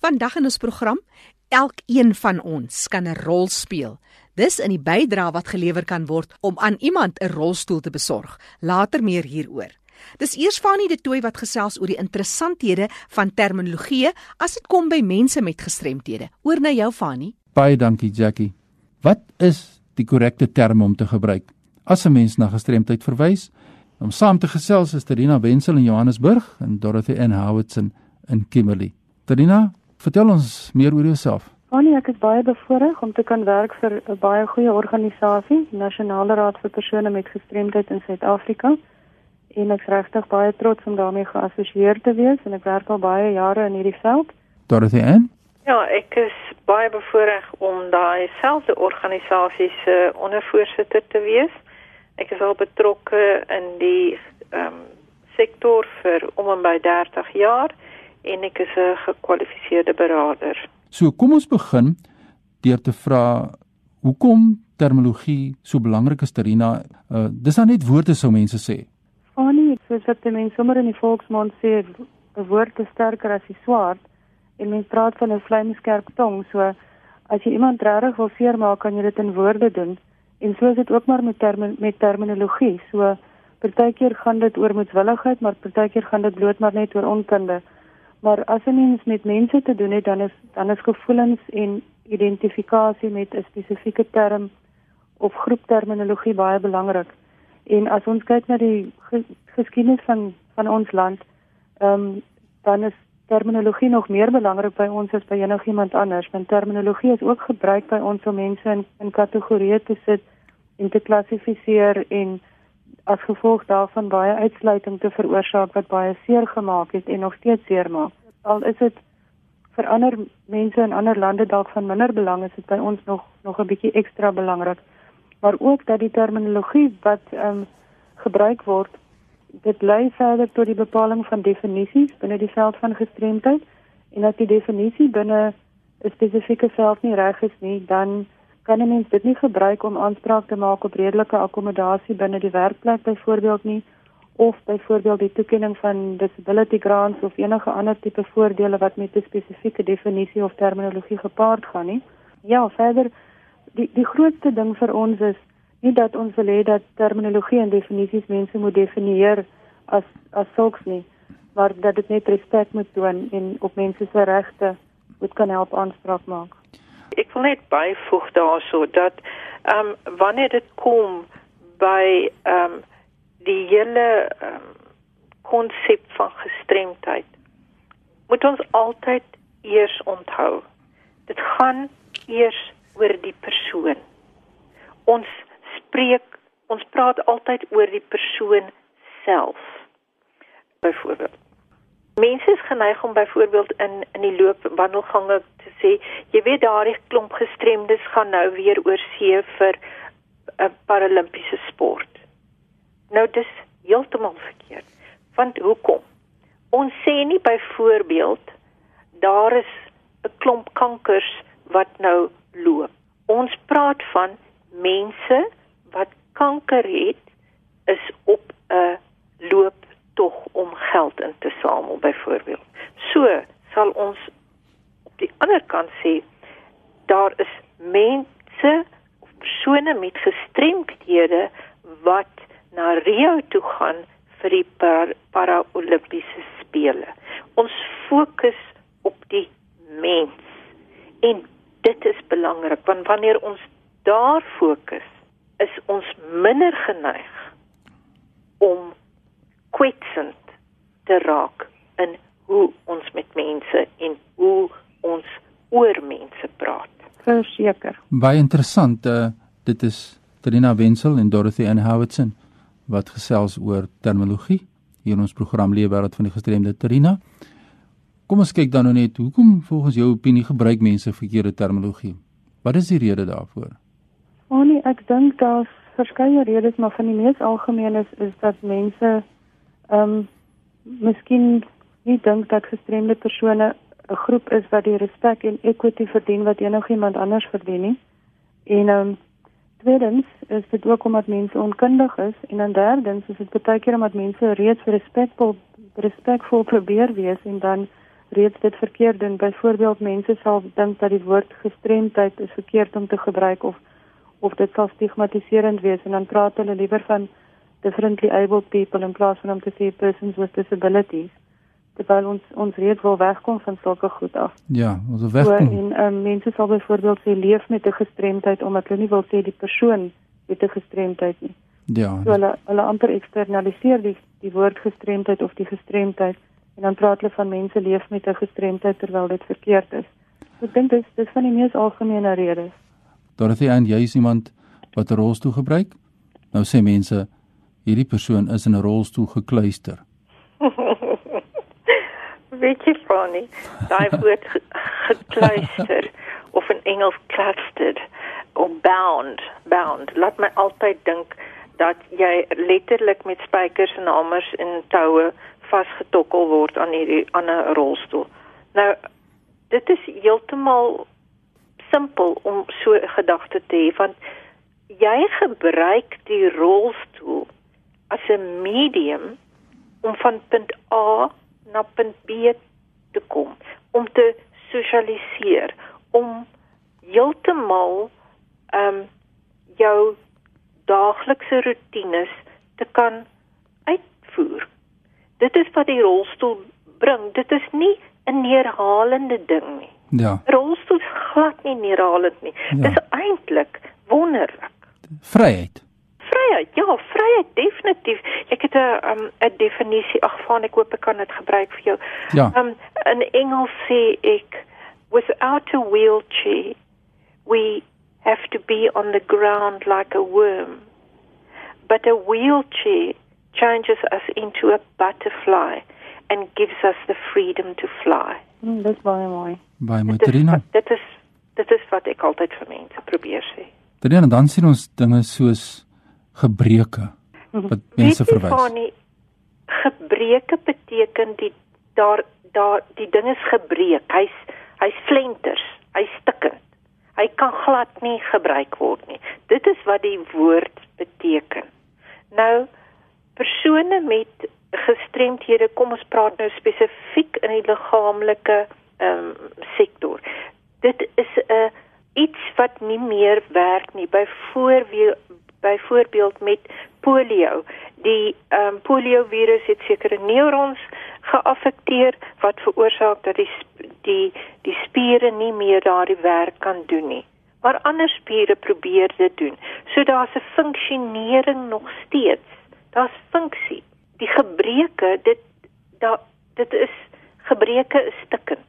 Vandag in ons program, elkeen van ons kan 'n rol speel. Dis in die bydrae wat gelewer kan word om aan iemand 'n rolstoel te besorg. Later meer hieroor. Dis eers Fanie de Tooi wat gesels oor die interessanthede van terminologie as dit kom by mense met gestremthede. Oor na jou Fanie. Baie dankie Jackie. Wat is die korrekte term om te gebruik as 'n mens na gestremdheid verwys? Om saam te gesels is Terina Wenzel in Johannesburg en Dorothy N Howardson in Kimberley. Terina, vertel ons meer oor jouself. Annie, ek is baie bevoorreg om te kan werk vir 'n baie goeie organisasie, Nasionale Raad vir persone met gestremdheid in Suid-Afrika. En ek is regtig baie trots om daarmee geassosieer te wees en ek werk al baie jare in hierdie veld. Dorothy N Ja, ek is baie bevoorreg om daai selfde organisasie se ondervoorsitter te wees. Ek is al betrokke in die ehm um, sektor vir om en by 30 jaar en ek is 'n gekwalifiseerde beraader. So kom ons begin deur te vra hoekom terminologie so belangrik is Terina. Uh, dis nou net woorde sou mense sê. Annie, soos wat die mense sommer in die volksmond sê, 'n woord is sterker as die swaard en mense praat van 'n vlamskerp tong, so as jy iemand regtig wil seermaak, kan jy dit in woorde doen. En so is dit ook maar met term met terminologie. So partykeer gaan dit oor moedswilligheid, maar partykeer gaan dit bloot maar net oor onkunde. Maar as 'n mens met mense te doen het, dan is dan is gevoelens en identifikasie met 'n spesifieke term of groep terminologie baie belangrik. En as ons kyk na die geskiedenis van van ons land, ehm um, dan is terminologie nog meer belangrik by ons as by enigiemand anders. Want terminologie is ook gebruik by ons om mense in in kategorieë te sit en te klassifiseer en as gevolg daarvan baie uitsluiting te veroorsaak wat baie seer gemaak het en nog steeds seer maak. Al is dit vir ander mense in ander lande dalk van minder belang is dit by ons nog nog 'n bietjie ekstra belangrik. Maar ook dat die terminologie wat ehm um, gebruik word dit lei verder tot die bepaling van definisies binne die veld van gestremdheid en as die definisie binne 'n spesifieke veld nie reg is nie, dan kan 'n mens dit nie gebruik om aanspraak te maak op redelike akkommodasie binne die werkplek byvoorbeeld nie of byvoorbeeld die toekenning van disability grants of enige ander tipe voordele wat met 'n spesifieke definisie of terminologie gepaard gaan nie. Ja, verder die die grootste ding vir ons is nie dat ons wil hê dat terminologie en definisies mense moet definieer as as sulks nie, maar dat dit net respek moet toon en op mense se regte moet kan help aanspraak maak ek wil net byvoeg daarso dat ehm um, wanneer dit kom by ehm um, die hele um, konsep van gestremdheid moet ons altyd eers onthou dit gaan eers oor die persoon. Ons spreek ons praat altyd oor die persoon self byvoorbeeld. Mense is geneig om byvoorbeeld in in die loop wandelgange te sê, jy weet daardie klomp gestremdes gaan nou weer oor see vir 'n paralimpiese sport. Nou dis heeltemal verkeerd. Want hoekom? Ons sê nie byvoorbeeld daar is 'n klomp kankers wat nou loop. Ons praat van mense wat kanker het is op 'n loop tog om geld in te samel byvoorbeeld. So sal ons die ander kant sê daar is mense of persone met gestremdhede wat na Rio toe gaan vir die Paralimpiese spele. Ons fokus op die mens en dit is belangrik want wanneer ons daar fokus is ons minder geneig om kwetsend te raak in hoe ons met mense en hoe ons oor mense praat. Verseker. Baie interessant. Uh, dit is Trina Wenzel en Dorothy Ann Howardson wat gesels oor terminologie hier in ons program Leefwêreld van die gestremde Trina. Kom ons kyk dan nou net hoekom volgens jou opinie gebruik mense verkeerde terminologie? Wat is die rede daarvoor? Onnie, ek dink daar's verskeie redes, maar van die mees algemeen is is dat mense ehm um, miskien nie dink dat gestremde persone 'n groep is wat die respek en equity verdien wat enigiemand anders verdien nie. En ehm um, tweedens is dit ook omdat mense onkundig is en dan derdens is dit baie keer omdat mense reeds respekvol respekvol probeer wees en dan reeds dit verkeerd doen. Byvoorbeeld mense sal dink dat die woord gestremdheid is verkeerd om te gebruik of of dit sal stigmatiserend wees en dan praat hulle liewer van differently abled people in plaas van om te sê persons with disabilities. Terwyl ons ons reeds wel wegkom van sulke goed af. Ja, ons wil wegkom. So, en um, mense sal byvoorbeeld sê leef met 'n gestremdheid omdat hulle nie wil sê die persoon het 'n gestremdheid nie. Ja. So hulle hulle amper eksternaliseer die die woord gestremdheid of die gestremdheid en dan praat hulle van mense leef met 'n gestremdheid terwyl dit verkeerd is. So, ek dink dit is van die mees algemene redes. Dorothy en jy is iemand wat 'n rolstoel gebruik. Nou sê mense hierdie persoon is in 'n rolstoel gekluister. Weet jy Fanny, daai woord ge gekluister of in Engels clustered of bound, bound. Laat my altyd dink dat jy letterlik met spykers en hamers en toue vasgetokkel word aan hierdie aan 'n rolstoel. Nou dit is heeltemal simpel om so 'n gedagte te hê want jy gebruik die rolstoel as 'n medium om van punt A na punt B te kom, om te sosialiseer, om heeltemal ehm um, jou daaglikse rotines te kan uitvoer. Dit is wat die rolstoel bring. Dit is nie 'n neerhalende ding nie. Ja. Rolstoel glad nie neerhalend nie. Ja. Dit is eintlik wonderlik. Vryheid. Vryheid, ja, vryheid definitief. Ek het 'n um, 'n definisie ag van ek hoop ek kan dit gebruik vir jou. Ja. Um in Engels sê ek without a wheelchair we have to be on the ground like a worm. But a wheelchair changes us into a butterfly and gives us the freedom to fly. Hmm, dis baie mooi. Baie mooi Dit is, Trina. dit is dit is wat ek altyd vir mense probeer sê. Trina, dan sien ons dinge soos gebreke wat mense verwys. Fani, gebreke beteken die daar daar die ding is gebreek. Hy's hy's flenters, hy's stikkend. Hy kan glad nie gebruik word nie. Dit is wat die woord beteken. Nou persone met gestremthede, kom ons praat nou spesifiek in die liggaamlike ehm um, sektor. Dit is 'n iets wat nie meer werk nie. Byvoorbeeld byvoorbeeld met polio. Die ehm um, polio virus het sekere neurons geaffekteer wat veroorsaak dat die die die spiere nie meer daardie werk kan doen nie. Maar ander spiere probeer dit doen. So daar's 'n funksionering nog steeds. Daar's funksie. Die gebreke, dit daar dit is gebreke is stikkend.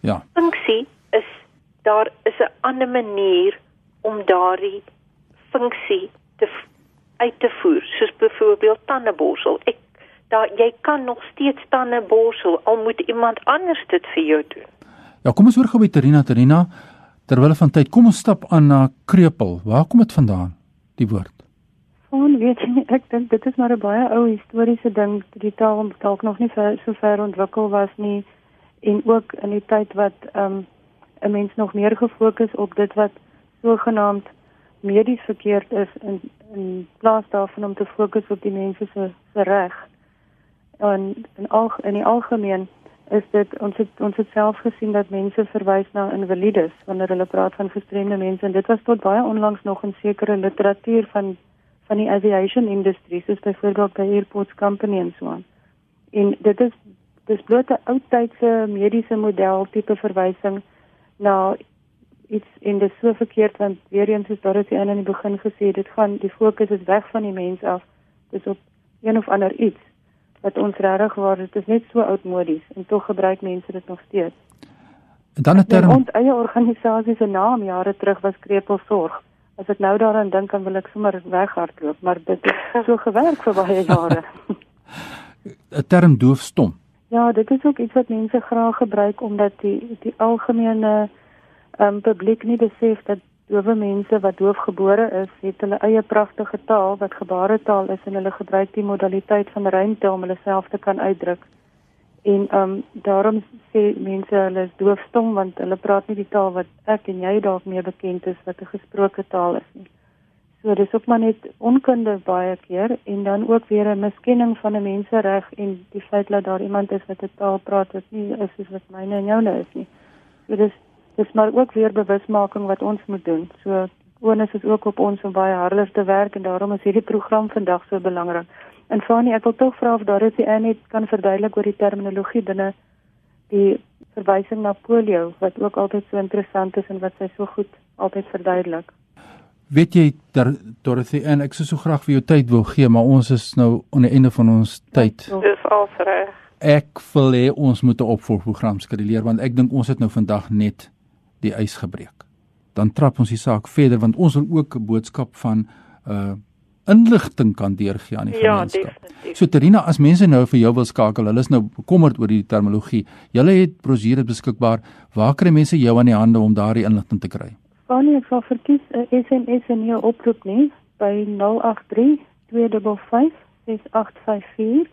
Ja. Funksie is daar is 'n ander manier om daardie funksie te uit te voer, soos byvoorbeeld tandeborsel. Ek daar jy kan nog steeds tandeborsel al moet iemand anders dit vir jou doen. Ja, kom ons hoor gou by Trina, Trina. Terwyl van tyd, kom ons stap aan na krepel. Waar kom dit vandaan? Die woord. Van weet jy, nie, ek dink dit is maar 'n baie ou historiese ding. Die taal dalk nog nie ver, so ver ontwikkel was nie en ook in die tyd wat ehm um, 'n mens nog meer gefokus op dit wat sogenaamd medies verkeerd is in in plaas daarvan om te fokus op die mense se se reg. En in al in die algemeen is dit ons het ons het self gesien dat mense verwys na invalides wanneer hulle praat van gestremde mense en dit was tot baie onlangs nog in sekere literatuur van van die aviation industrie soos byvoorbeeld by Airports Company en so aan. En dit is dis bloot 'n ou tydse mediese model tipe verwysing na iets en dit is so verkeerd want weer eens soos daar is die een in die begin gesê dit gaan die fokus is weg van die mens af dis op een of ander iets wat ons regtig waar dit is net so oudmodies en tog gebruik mense dit nog steeds. En dan 'n term. Ons eie organisasie se naam jare terug was Krepelsorg. As ek nou daaraan dink, dan wil ek sommer weghardloop, maar dit het so gewerk vir baie jare. 'n term doofstom. ja, dit is ook iets wat mense graag gebruik omdat die die algemene um, publiek nie besef dat dowe mense wat doofgebore is, het hulle eie pragtige taal wat gebaretaal is en hulle gebruik die modaliteit van rymte om hulle self te kan uitdruk. En ehm um, daarom sê mense hulle is doofstom want hulle praat nie die taal wat ek en jy dalk meer bekend is wat 'n gesproke taal is nie. So dis ook maar net onkunde baie keer en dan ook weer 'n miskenning van 'n mensereg en die feit dat daar iemand is wat 'n taal praat wat nie is soos wat myne en joune is nie. So dis dis maar ook weer bewusmaking wat ons moet doen. So onus is ook op ons om baie harder te werk en daarom is hierdie program vandag so belangrik. En Fanie, ek wil tog vra of daar is jy net kan verduidelik oor die terminologie binne die verwysing na polio wat ook altyd so interessant is en wat sy so goed altyd verduidelik. Weet jy Dorothy en ek sou so graag vir jou tyd wou gee, maar ons is nou aan die einde van ons tyd. Dis al reg. Ek wil hê ons moet 'n opvolgprogram skeduleer want ek dink ons het nou vandag net die ys gebreek. Dan trap ons die saak verder want ons wil ook 'n boodskap van uh inligting kan deurgee aan die Ja, gemeenskap. definitief. So Terina, as mense nou vir jou wil skakel, hulle is nou bekommerd oor die terminologie. Julle het brosjures beskikbaar. Waar kry mense jou aan die hande om daardie inligting te kry? Fanie, ek sal verkies 'n SMS en nie 'n oproep nie by 083 255 6854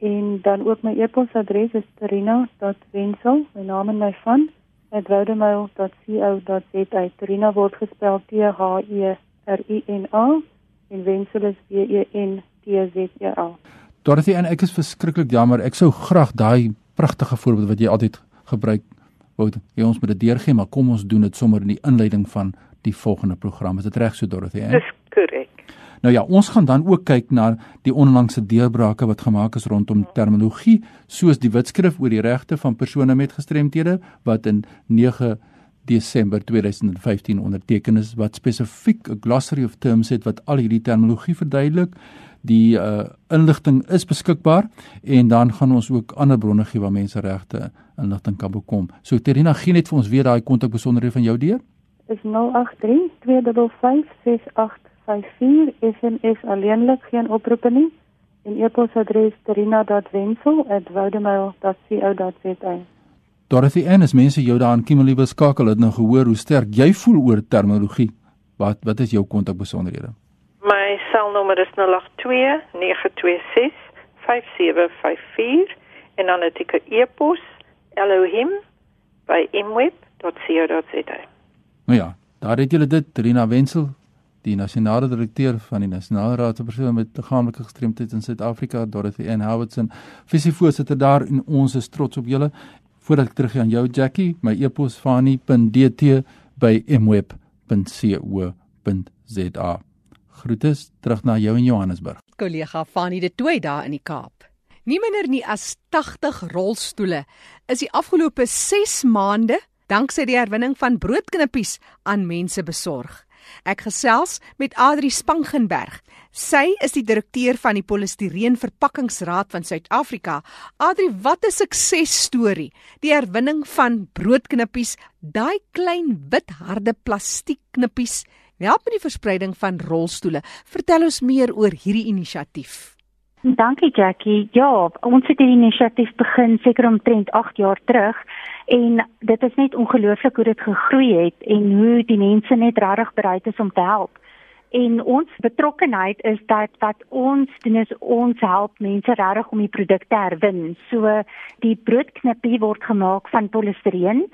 en dan ook my e-posadres is terina.wensel, my naam en my van @woudenmail.co.za. Terina word gespel T H E R I N A en Wensel is W E N T Z E L. Dorothy en ek is verskriklik jammer. Ek sou graag daai pragtige voorbeeld wat jy altyd gebruik wou hê ons moet dit deurgee, maar kom ons doen dit sommer in die inleiding van die volgende program. Is dit reg so Dorothy? Dis. Nou ja, ons gaan dan ook kyk na die onlangse deurbrake wat gemaak is rondom terminologie, soos die wetskrif oor die regte van persone met gestremthede wat in 9 Desember 2015 onderteken is wat spesifiek 'n glossary of terms het wat al hierdie terminologie verduidelik. Die uh inligting is beskikbaar en dan gaan ons ook ander bronne gee waar mense regte inligting kan bekom. So Terina, gee net vir ons weer daai kontakbesonderhede van jou deur. Is 083 255 6854 SMS alleenlik geen oproepe nie en e-posadres terina.wensel@woudenmail.co.za. Dorothy Ann, as mense jou daar in Kimberley wil skakel, het nou gehoor hoe sterk jy voel oor terminologie. Wat wat is jou kontakbesonderhede? My selnommer is 082 926 5754 en dan het ek 'n e-pos elohim by imweb.co.za. Nou ja, daar het julle dit, Rina Wenzel, die nasionale direkteur van die Nasionale Raad vir persone met liggaamlike gestremdheid in Suid-Afrika, Dorothy Ann Howardson, visievoorsitter daar en ons is trots op julle. Voordat ek teruggaan aan jou Jackie, my e-pos fani.dt by mweb.co.za. Groete terug na jou in Johannesburg. Kollega Fanie de Tooi daar in die Kaap. Nie minder nie as 80 rolstoele is die afgelope 6 maande danksy die herwinning van broodknippies aan mense besorg. Ek gesels met Adri Spangenberg. Sy is die direkteur van die Polistireen Verpakkingsraad van Suid-Afrika. Adri, wat 'n suksesstorie. Die herwinning van broodknippies, daai klein wit harde plastiekknippies, help met die verspreiding van rolstoele. Vertel ons meer oor hierdie inisiatief. Dankie Jackie. Ja, ons het hierdie inisiatief begin seker omtrent 8 jaar terug en dit is net ongelooflik hoe dit gegroei het en hoe die mense net regtig bereid is om te help. En ons betrokkenheid is dat wat ons doen is ons help mense regtig om die produk te herwin. So die broodknippie word gemaak van polistireen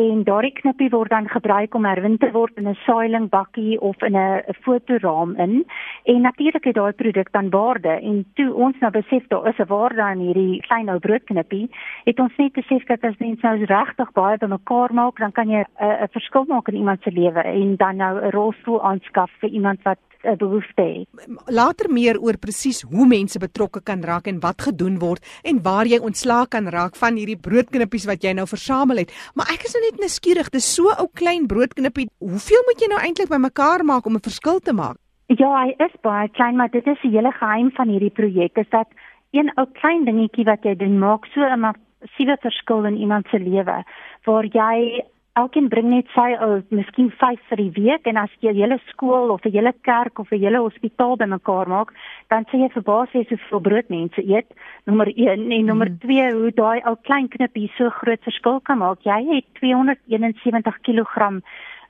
en daardie knippie word dan gebruik om herwin te word in 'n saailing bakkie of in 'n fotoraam in. En natuurlik het daai produk dan waarde en toe ons nou besef daar is 'n waarde aan hierdie klein ou broodknippie, het ons net besef dat as mense nou regtig baie bymekaar maak, dan kan jy 'n verskil maak in iemand se lewe en dan nou 'n rolstoel aanskaf vir iemand wat 'n behoefte het. Later meer oor presies hoe mense betrokke kan raak en wat gedoen word en waar jy ontslae kan raak van hierdie broodknippies wat jy nou versamel het. Maar ek is nou net nuuskierig, dis so ou klein broodknippie. Hoeveel moet jy nou eintlik bymekaar maak om 'n verskil te maak? Ja, hy is baie klein, maar dit is die hele geheim van hierdie projek is dat een ou klein dingetjie wat jy doen maak so 'n massiewe verskil in iemand se lewe waar jy elkeen bring net sy ou miskien 5 vir die week en as jy 'n hele skool of 'n hele kerk of 'n hele hospitaal bymekaar maak, dan sê jy verbaas jy hoeveel brood mense eet. Nommer 1 en nommer 2 hoe daai ou klein knippie so groot verskil kan maak. Jy het 271 kg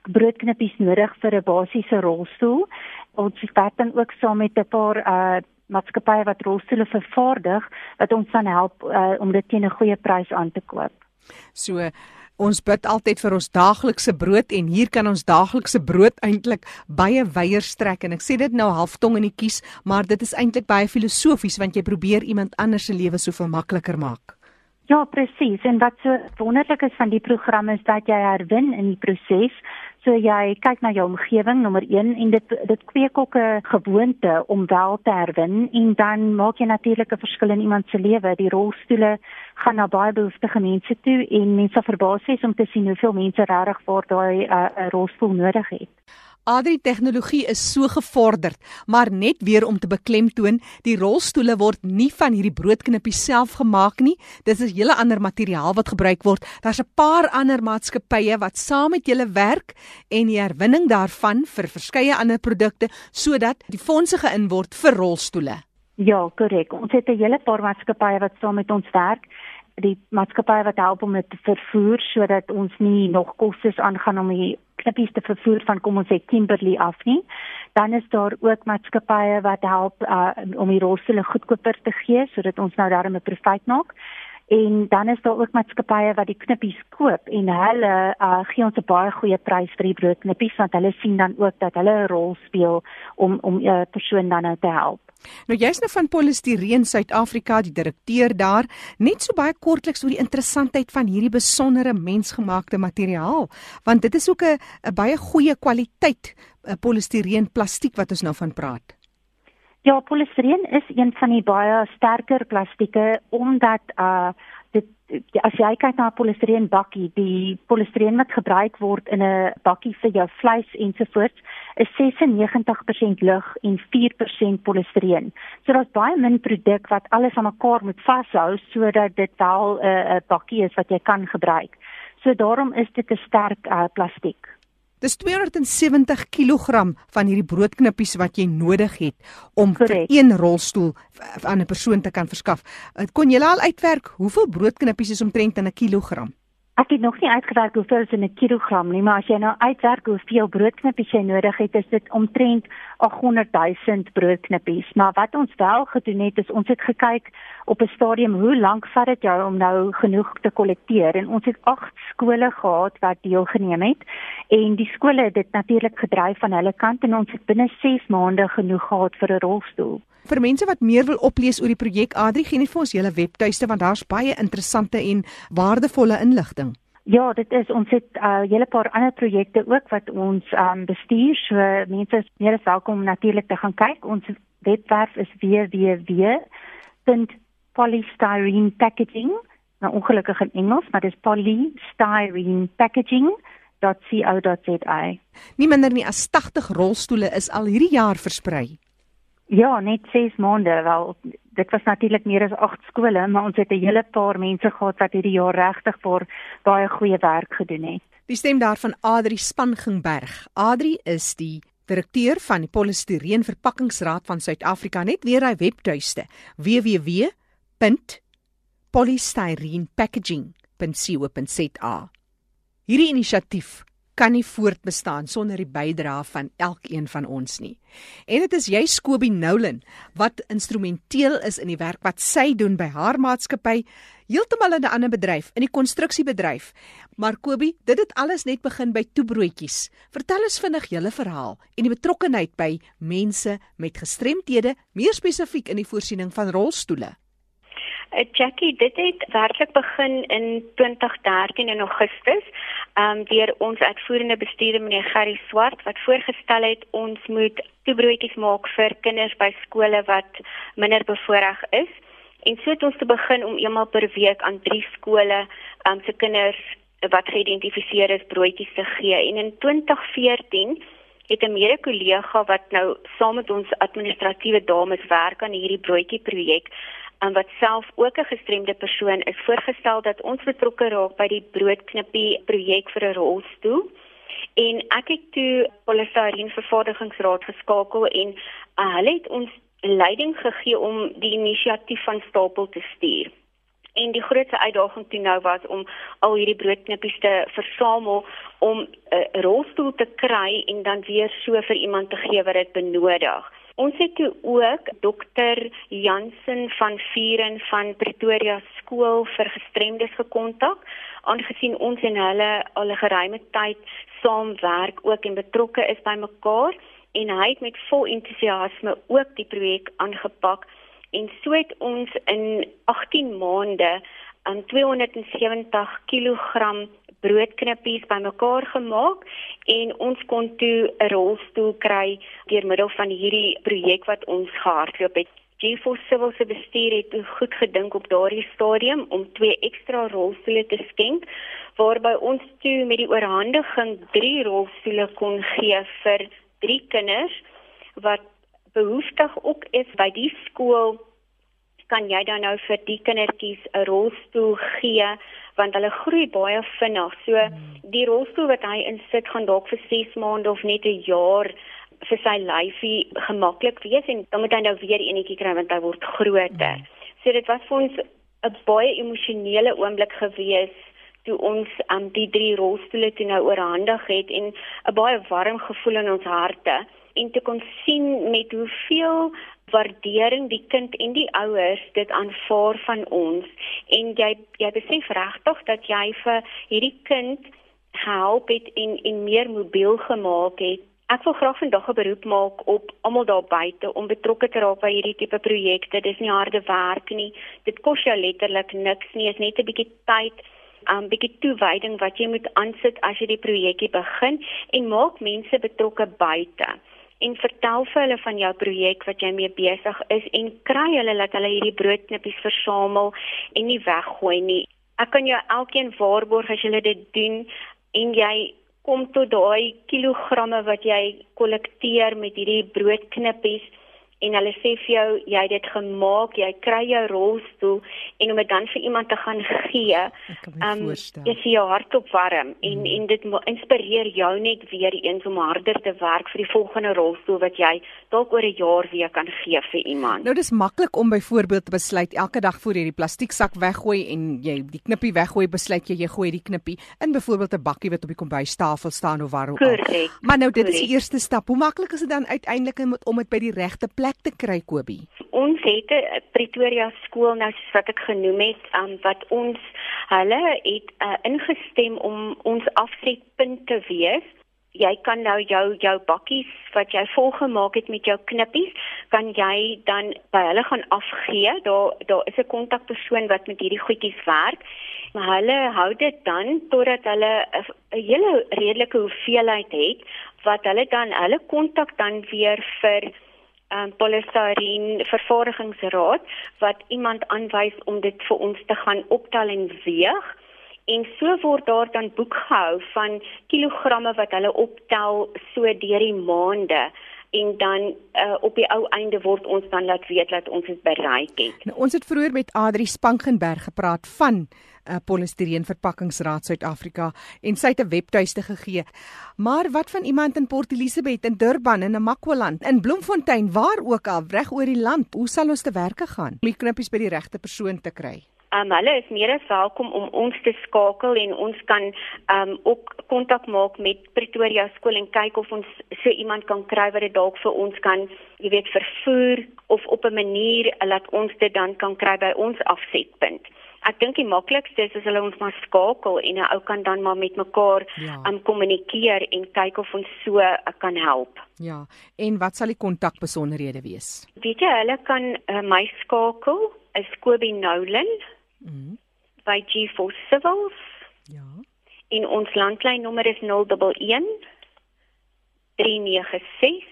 broodknippies nodig vir 'n basiese rolstoel. Ons werk dan ook saam met 'n paar uh maatskappye wat rolstoele vervaardig wat ons dan help uh, om dit teen 'n goeie prys aan te koop. So Ons bid altyd vir ons daaglikse brood en hier kan ons daaglikse brood eintlik baie weier strek en ek sê dit nou halftong in die kies, maar dit is eintlik baie filosofies want jy probeer iemand anders se lewe soveel makliker maak. Ja, presies. En wat so wonderlik is van die program is dat jy herwin in die proses. So jy kyk na jou omgewing nommer 1 en dit dit kweek ook 'n gewoonte om wel te herwin en dan maak jy natuurlik 'n verskil in iemand se lewe. Die rolstoele gaan na baie behoeftige mense toe en mense verbaas is om te sien hoeveel mense regtig waar daai uh, 'n rolstoel nodig het. Adri tegnologie is so gevorderd, maar net weer om te beklemtoon, die rolstoele word nie van hierdie broodknippies self gemaak nie. Dit is hele ander materiaal wat gebruik word. Daar's 'n paar ander maatskappye wat saam met julle werk en die herwinning daarvan vir verskeie ander produkte sodat die fondse geïn word vir rolstoele. Ja, korrek. Ons het 'n hele paar maatskappye wat saam met ons werk die maatskappy wat help om dit te vervoer sodat ons nie nog kostes aangaan om die knippies te vervoer van kom ons sê Kimberley af nie. Dan is daar ook maatskappye wat help uh, om die rolstoele goedkoper te gee sodat ons nou daarmee profiet maak. En dan is daar ook maatskappye wat die knippies koop en hulle uh, gee ons 'n baie goeie prys vir die broodknippies want hulle sien dan ook dat hulle 'n rol speel om om 'n uh, persoon dan nou te help. Nou jy's nou van Polystyreen Suid-Afrika, die direkteur daar, net so baie kortliks oor die interessantheid van hierdie besondere mensgemaakte materiaal, want dit is ook 'n baie goeie kwaliteit eh, polystyreen plastiek wat ons nou van praat. Ja, polystyreen is een van die baie sterker plastieke omdat uh dit as jy kyk na 'n polistireen bakkie, die polistireen wat gebruik word in 'n bakkie vir jou vleis ensovoorts, is 96% lug en 4% polistireen. So daar's baie min produk wat alles aan mekaar moet vashou sodat dit wel 'n uh, bakkie is wat jy kan gebruik. So daarom is dit 'n sterk uh, plastiek. Dis 270 kg van hierdie broodknippies wat jy nodig het om vir een rolstoel aan 'n persoon te kan verskaf. Kon jy al uitwerk hoeveel broodknippies is omtrent in 'n kilogram? Ek het nog nie uitgewerk hoeveel is in 'n kilogram nie, maar as jy nou uitwerk hoeveel broodknippies jy nodig het, is dit omtrent 800 000 broodknippies. Maar wat ons wel gedoen het, is ons het gekyk op 'n stadium hoe lank vat dit jou om nou genoeg te kollekteer en ons het 8 skole gehad wat deelgeneem het en die skole het dit natuurlik gedryf van hulle kant en ons het binne 6 maande genoeg gehad vir 'n rolstoel. Vir mense wat meer wil oplees oor die projek Adri, gee net vir ons julle webtuiste want daar's baie interessante en waardevolle inligting. Ja, dit is ons het 'n uh, hele paar ander projekte ook wat ons um, bestuur. So mense is meer as welkom om natuurlik te gaan kyk. Ons webwerf is www.polystyrenepackaging. Nou ongelukkig in Engels, maar dit is polystyrenepackaging.co.za. Nie minder nie as 80 rolstoele is al hierdie jaar versprei. Ja, net 6 maande wel. Dit was natuurlik meer as 8 skole, maar ons het 'n hele paar mense gehad wat hierdie jaar regtig vir baie goeie werk gedoen het. Die stem daarvan Adri Spangingberg. Adri is die direkteur van die Polystyreen Verpakkingsraad van Suid-Afrika. Net weer hy webtuiste: www.polystyrenepackaging.co.za. Hierdie inisiatief kan nie voortbestaan sonder die bydrae van elkeen van ons nie. En dit is jy Scobie Nolan wat instrumenteel is in die werk wat sy doen by haar maatskappy, heeltemal in 'n ander bedryf, in die konstruksiebedryf. Maar Kobie, dit het alles net begin by toebroodjies. Vertel ons vinnig julle verhaal en die betrokkeheid by mense met gestremthede, meer spesifiek in die voorsiening van rolstoele. Uh, Jackie, dit het werklik begin in 2013 in Augustus, ehm um, deur ons uitvoerende bestuurder meneer Gerry Swart wat voorgestel het ons moet toebroodjies maak vir kinders by skole wat minder bevoordeel is. En so het ons te begin om eenmal per week aan drie skole ehm um, se kinders wat geïdentifiseer is broodjies te gee. En in 2014 het 'n mede kollega wat nou saam met ons administratiewe dames werk aan hierdie broodjie projek en wat self ook 'n gestremde persoon is voorgestel dat ons betrokke raak by die broodknippie projek vir 'n rolstoel. En ek het toe Polystyrene Vervaardigingsraad geskakel en uh, hulle het ons leiding gegee om die inisiatief van stapel te stuur. En die grootste uitdaging toe nou was om al hierdie broodknippies te versamel om 'n uh, rolstoel te kry en dan weer so vir iemand te gee wat dit benodig. Ons het toe ook dokter Jansen van Vieren van Pretoria skool vir gestremdes gekontak aangesien ons en hulle al 'n geruime tyd saamwerk ook en betrokke is by mekaar. En hy het met vol entoesiasme ook die projek aangepak en so het ons in 18 maande aan 270 kg broodknippies bymekaar gemaak en ons kon toe 'n rolstoel kry deur middel van hierdie projek wat ons gehardloop het. GeForce Civil se bestuur het goed gedink op daardie stadium om twee ekstra rolstoele te skenk waarby ons toe met die oorhandiging drie rolstoele kon gee vir drie kinders wat behoeftig ook is by die skool kan jy dan nou vir die kindertjies 'n rolstoel gee want hulle groei baie vinnig. So die rolstoel wat hy insit gaan dalk vir 6 maande of net 'n jaar vir sy lyfie gemaklik wees en dan moet hy nou weer enetjie kry want hy word groter. So dit was vir ons 'n baie emosionele oomblik gewees toe ons aan um, die drie rolstoele toe nou oorhandig het en 'n baie warm gevoel in ons harte en te kon sien met hoeveel waardering die kind en die ouers dit aanvaar van ons en jy jy besef regtig dat jy vir hierdie kind help het en en meer mobiel gemaak het. Ek wil graag vandag 'n beroep maak op almal daar buite om betrokke te raak by hierdie tipe projekte. Dis nie harde werk nie. Dit kos jou letterlik niks nie. Dit is net 'n bietjie tyd 'n um, bietjie toewyding wat jy moet aansit as jy die projekkie begin en maak mense betrokke buite en vertel vir hulle van jou projek wat jy mee besig is en kry hulle dat hulle hierdie broodknippies versamel en nie weggooi nie. Ek kan jou elkeen waarborg as jy dit doen en jy kom tot daai kilogramme wat jy kollekteer met hierdie broodknippies en hulle sê vir jou jy het dit gemaak, jy kry jou rolstoel en om dit dan vir iemand te gaan gee. Ehm um, is jou hart op warm en mm. en dit inspireer jou net weer eens om harder te werk vir die volgende rolstoel wat jy dalk oor 'n jaar weer kan gee vir iemand. Nou dis maklik om byvoorbeeld te besluit elke dag voor jy die plastieksak weggooi en jy die knippie weggooi, besluit jy jy gooi die knippie in byvoorbeeld 'n bakkie wat op die kombuistafel staan of waar ook al. Maar nou dit Correct. is die eerste stap. Hoe maklik is dit dan uiteindelik om dit by die regte plek plek te kry Kobie? Ons het 'n Pretoria skool nou soos wat ek genoem het, um, wat ons hulle het uh, ingestem om ons afsetpunt te wees. Jy kan nou jou jou bakkies wat jy volgemaak het met jou knippies, kan jy dan by hulle gaan afgee. Daar daar is 'n kontakpersoon wat met hierdie goedjies werk. Maar hulle hou dit dan totdat hulle 'n hele redelike hoeveelheid het wat hulle dan hulle kontak dan weer vir um, polystyreen vervaardigingsraad wat iemand aanwys om dit vir ons te gaan optel en weeg. En so word daar dan boek gehou van kilogramme wat hulle optel so deur die maande en dan uh, op die ou einde word ons dan laat weet dat ons dit bereik het. Nou, ons het vroeër met Adri Spangenberg gepraat van uh, Polystireen Verpakkingsraad Suid-Afrika en sy het 'n webtuiste gegee. Maar wat van iemand in Port Elizabeth, in Durban, in Namakwaland, in Bloemfontein, waar ook al reg oor die land, hoe sal ons te werke gaan om die knippies by die regte persoon te kry? Um, hulle is meer as welkom om ons te skakel en ons kan um, ook kontak maak met Pretoria skool en kyk of ons so iemand kan kry wat dit dalk vir ons kan, jy weet, vervoer of op 'n manier laat ons dit dan kan kry by ons afsetpunt. Ek dink die maklikste is as hulle ons maar skakel en 'n ou kan dan maar met mekaar ja. um kommunikeer en kyk of ons so uh, kan help. Ja. En wat sal die kontakbesonderhede wees? Weet jy, hulle kan uh, my skakel, is Kobie Nolan. Mhm. by G4 Civils. Ja. En ons landlynnommer is 011 396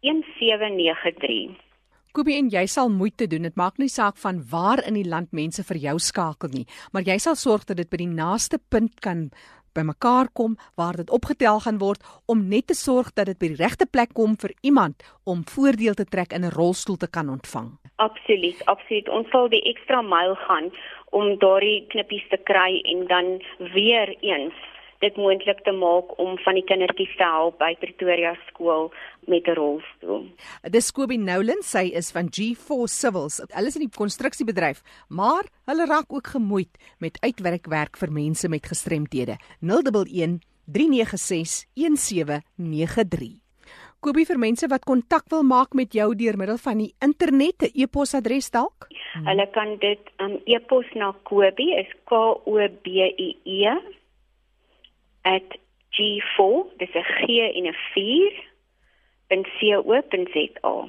1793. Kobie en jy sal moeite doen. Dit maak nie saak van waar in die land mense vir jou skakel nie, maar jy sal sorg dat dit by die naaste punt kan bymekaar kom waar dit opgetel gaan word om net te sorg dat dit by die regte plek kom vir iemand om voordeel te trek in 'n rolstoel te kan ontvang. Absoluut, absoluut. Ons sal die ekstra myl gaan om daardie knippies te kry en dan weer eens dit moontlik te maak om van die kindertjies te help by Pretoria skool met 'n rolstoel. Dis Kobie Noulen, sy is van G4 Civils. Hulle is in die konstruksiebedryf, maar hulle raak ook gemoeid met uitwerkwerk vir mense met gestremthede. 011 396 1793. Kobie vir mense wat kontak wil maak met jou deur middel van die internet, 'n e-posadres dalk? Hulle kan dit um e-pos na Kobie is K O B I E @g4, dis 'n G en 'n 4 .co.za.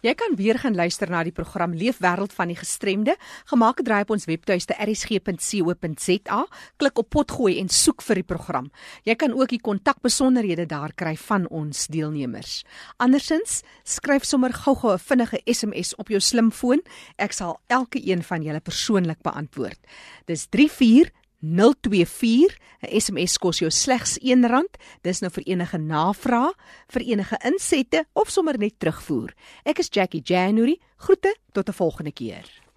Jy kan weer gaan luister na die program Leefwêreld van die Gestremde, gemaak draai op ons webtuiste rsg.co.za, klik op potgooi en soek vir die program. Jy kan ook die kontakbesonderhede daar kry van ons deelnemers. Andersins, skryf sommer gou-gou 'n vinnige SMS op jou slimfoon. Ek sal elke een van julle persoonlik beantwoord. Dis 34 024 'n SMS kos jou slegs R1. Dis nou vir enige navrae, vir enige insette of sommer net terugvoer. Ek is Jackie January. Groete tot 'n volgende keer.